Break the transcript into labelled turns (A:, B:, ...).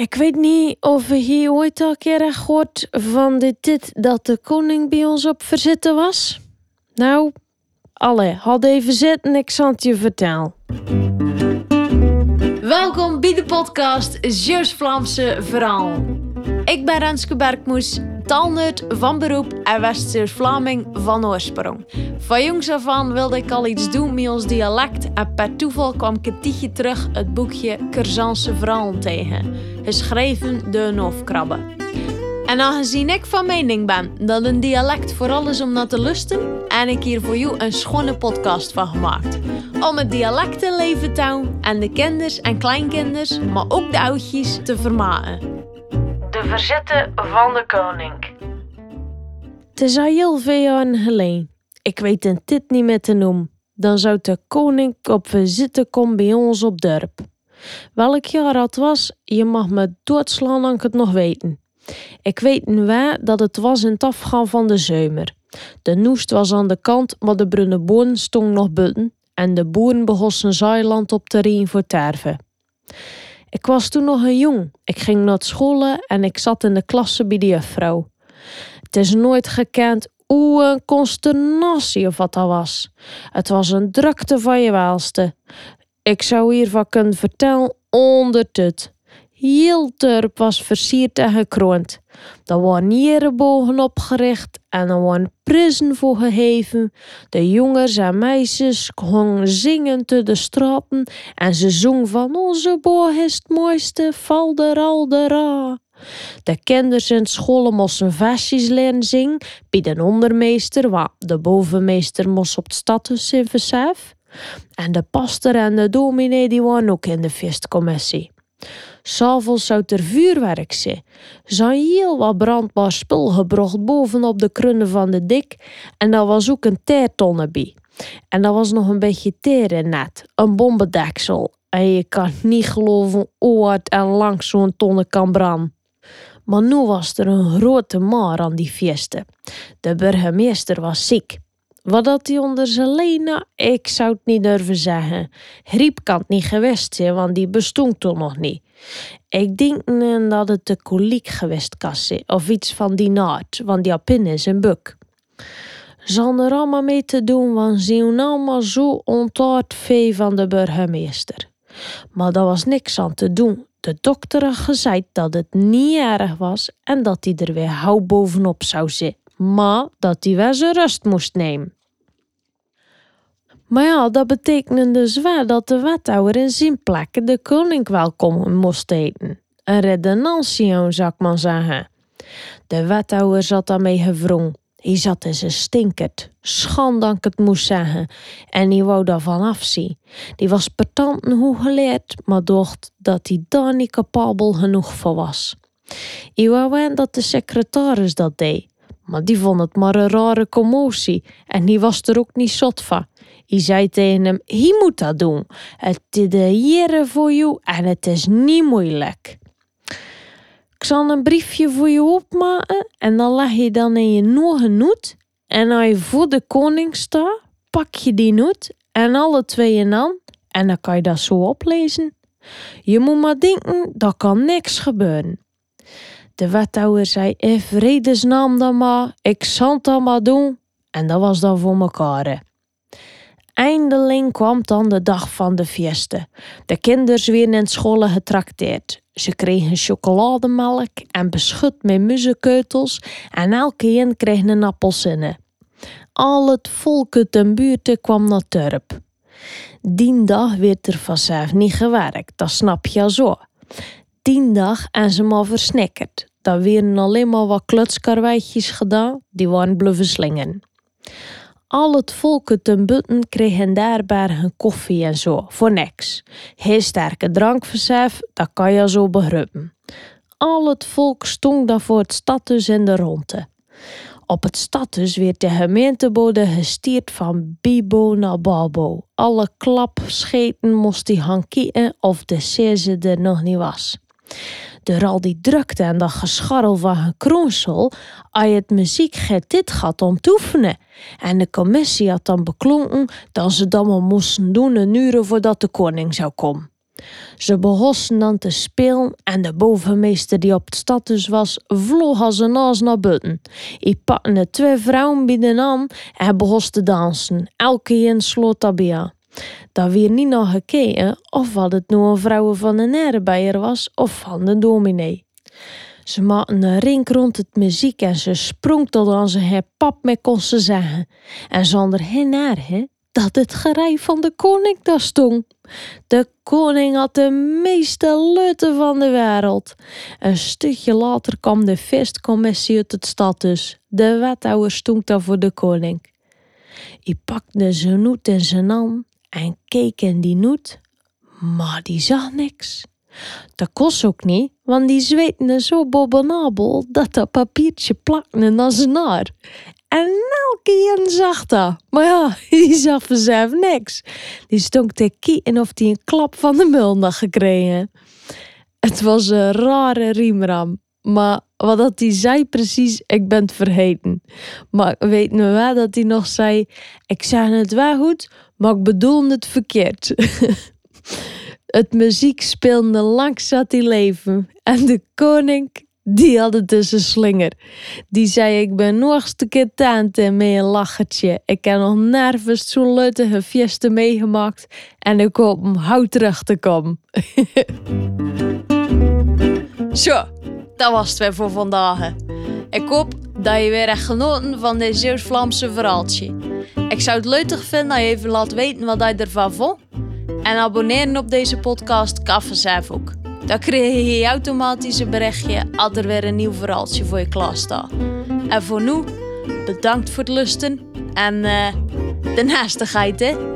A: Ik weet niet of we hier ooit al een keer hebben gehoord van dit, dit dat de koning bij ons op verzitten was. Nou, alle, had even zitten, ik zal het je vertellen. Welkom bij de podcast Zeus Vlaamse Verhaal. Ik ben Renske Berkmoes, taalnerd van beroep en West-Vlaming van oorsprong. Van jongs af aan wilde ik al iets doen met ons dialect en per toeval kwam tijdje terug het boekje Curzanse Verhalen tegen, geschreven door een hoofdkrabbe. En aangezien ik van mening ben dat een dialect vooral is om naar te lusten, en ik hier voor jou een schone podcast van gemaakt. Om het dialect houden en de kinders en kleinkinders, maar ook de oudjes, te vermaken.
B: Verzetten van de koning.
A: Het is al heel veel jaren geleden. Ik weet een dit niet meer te noemen. Dan zou de koning op visite komen bij ons op dorp. Welk jaar dat was, je mag me doodslaan ik het nog weten. Ik weet waar dat het was in het afgaan van de zomer. De noest was aan de kant, maar de brune boon stond nog buiten en de boeren begonnen zeiland op terrein voor terven. Ik was toen nog een jong. Ik ging naar school en ik zat in de klasse bij de juffrouw. Het is nooit gekend hoe een consternatie of wat dat was. Het was een drukte van je welste. Ik zou hiervan kunnen vertellen onder tut. Heel was versierd en gekroond. Er waren jerenbogen opgericht en er waren prijzen voor geheven. De jongens en meisjes gingen zingen te de straten en ze zong van onze boog is het mooiste, val er al de. De kinderen in school moesten versjes leren zingen bij de ondermeester, want de bovenmeester moest op het stadhuis in. En de pastor en de dominee die waren ook in de feestcommissie. S'avonds zou er vuurwerk zijn. Zijn heel wat brandbaar spul gebracht bovenop de krunnen van de dik en daar was ook een teertonne bij. En dat was nog een beetje teer net, een bombendeksel. En je kan niet geloven hoe hard en lang zo'n tonne kan branden. Maar nu was er een grote maar aan die feesten. De burgemeester was ziek. Wat dat hij onder zijn lena, ik zou het niet durven zeggen. Griep kan het niet geweest zijn, want die bestond toen nog niet. Ik denk dat het de koliek geweest zijn, of iets van die naad, want die pin is een buk. Zal er allemaal mee te doen, want zien allemaal zo ontaard vee van de burgemeester. Maar daar was niks aan te doen. De dokter had gezegd dat het niet erg was en dat hij er weer hou bovenop zou zitten maar dat hij wel zijn rust moest nemen. Maar ja, dat betekende dus wel dat de wethouder in zijn plek de koning welkom moest eten. Een redundantie, zou ik maar zeggen. De wethouder zat daarmee gevrongen. Hij zat in zijn stinkert, schande ik het moest zeggen, en hij wou daarvan afzien. Die was patant hoe geleerd, maar dacht dat hij daar niet capabel genoeg voor was. Hij wou dat de secretaris dat deed, maar die vond het maar een rare commotie en die was er ook niet zot van. Hij zei tegen hem, hij moet dat doen. Het is de jere voor jou en het is niet moeilijk. Ik zal een briefje voor je opmaken en dan leg je dan in je nog een noot. En als je voor de koning staat, pak je die noot en alle twee in aan en dan kan je dat zo oplezen. Je moet maar denken, dat kan niks gebeuren. De wethouder zei in vredesnaam dan maar, ik zal het dan maar doen. En dat was dan voor mekaar. Eindelijk kwam dan de dag van de fieste. De kinderen werden in scholen getrakteerd. Ze kregen chocolademelk en beschut met muzenkeutels en elke een kreeg een appelsinne. Al het volk uit de buurt kwam naar Turp. Die dag werd er vanzelf niet gewerkt, dat snap je zo. Die dag en ze maar versnikkerd. Daar werden alleen maar wat klutskarweitjes gedaan, die waren bluffen slingen. Al het volk de butten kregen daarbij hun koffie en zo, voor niks. Heel sterke drankversef, dat kan je zo begrijpen. Al het volk stond daar voor het stadhuis in de ronde. Op het stadhuis werd de gemeentebode gestierd van bibo naar babo. Alle klapscheten moest die of de ze er nog niet was. Door die drukte en dat gescharrel van een kroonsel, je het muziek dit gaat om te oefenen. En de commissie had dan beklonken dat ze dat maar moesten doen een uur voordat de koning zou komen. Ze begonnen dan te spelen en de bovenmeester die op het stad dus was, vloog als een naas naar buiten. Hij pakte de twee vrouwen bij de aan en begon te dansen. Elke een sloot daarbij. Daar weer niet naar gekeken of wat het nu een vrouw van een erebijer was of van de dominee. Ze maakten een ring rond het muziek en ze sprong tot aan ze haar pap mee kon ze zeggen. En zonder hen naar, hè, dat het gerij van de koning daar stond. De koning had de meeste lutten van de wereld. Een stukje later kwam de feestcommissie uit het stad dus. De wethouder stond daar voor de koning. Hij pakte zijn noet in zijn hand en keek in die noet, maar die zag niks. Dat kost ook niet, want die zweette zo bovenabel dat dat papiertje plakte naar zijn naar. En elke zag dat. Maar ja, die zag vanzelf niks. Die stonk te kieten of die een klap van de mul had gekregen. Het was een rare riemram. Maar wat dat hij zei precies, ik ben het vergeten. Maar weet nu wel dat hij nog zei, ik zei het wel goed, maar ik bedoelde het verkeerd. het muziek speelde langs zat hij leven. En de koning, die had het tussen slinger. Die zei, ik ben nog een keer tante met een lachertje. Ik heb nog nergens zo'n leutige fieste meegemaakt. En ik hoop hem hout terug te komen. Zo, dat was het weer voor vandaag. Ik hoop dat je weer hebt genoten van dit Zeeuws-Vlaamse verhaaltje. Ik zou het leuk vinden als je even laat weten wat je ervan vond. En abonneren op deze podcast kan ook. Dan krijg je automatisch een berichtje als er weer een nieuw verhaaltje voor je klaar staat. En voor nu, bedankt voor het lusten en uh, de naastigheid hè.